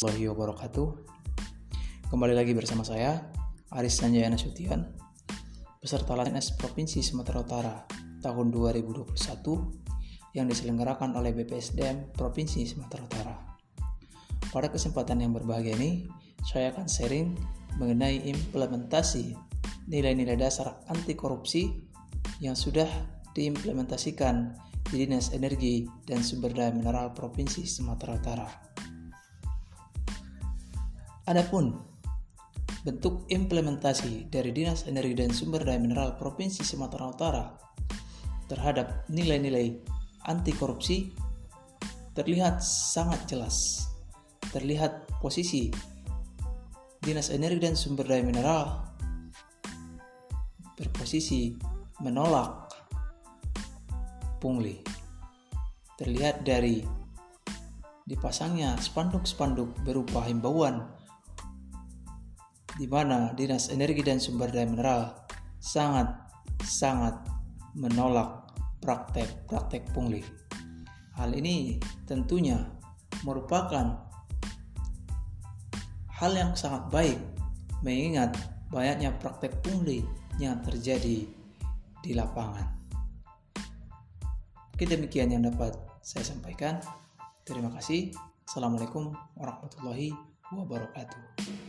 Assalamualaikum wabarakatuh Kembali lagi bersama saya Aris Sanjaya Nasution Peserta LNS Provinsi Sumatera Utara tahun 2021 yang diselenggarakan oleh BPSDM Provinsi Sumatera Utara Pada kesempatan yang berbahagia ini saya akan sharing mengenai implementasi nilai-nilai dasar anti korupsi yang sudah diimplementasikan di Dinas Energi dan Sumber Daya Mineral Provinsi Sumatera Utara. Adapun bentuk implementasi dari Dinas Energi dan Sumber Daya Mineral Provinsi Sumatera Utara terhadap nilai-nilai anti korupsi terlihat sangat jelas. Terlihat posisi Dinas Energi dan Sumber Daya Mineral berposisi menolak pungli. Terlihat dari dipasangnya spanduk-spanduk berupa himbauan di mana Dinas Energi dan Sumber Daya Mineral sangat-sangat menolak praktek-praktek pungli. Hal ini tentunya merupakan hal yang sangat baik mengingat banyaknya praktek pungli yang terjadi di lapangan. Oke demikian yang dapat saya sampaikan. Terima kasih. Assalamualaikum warahmatullahi wabarakatuh.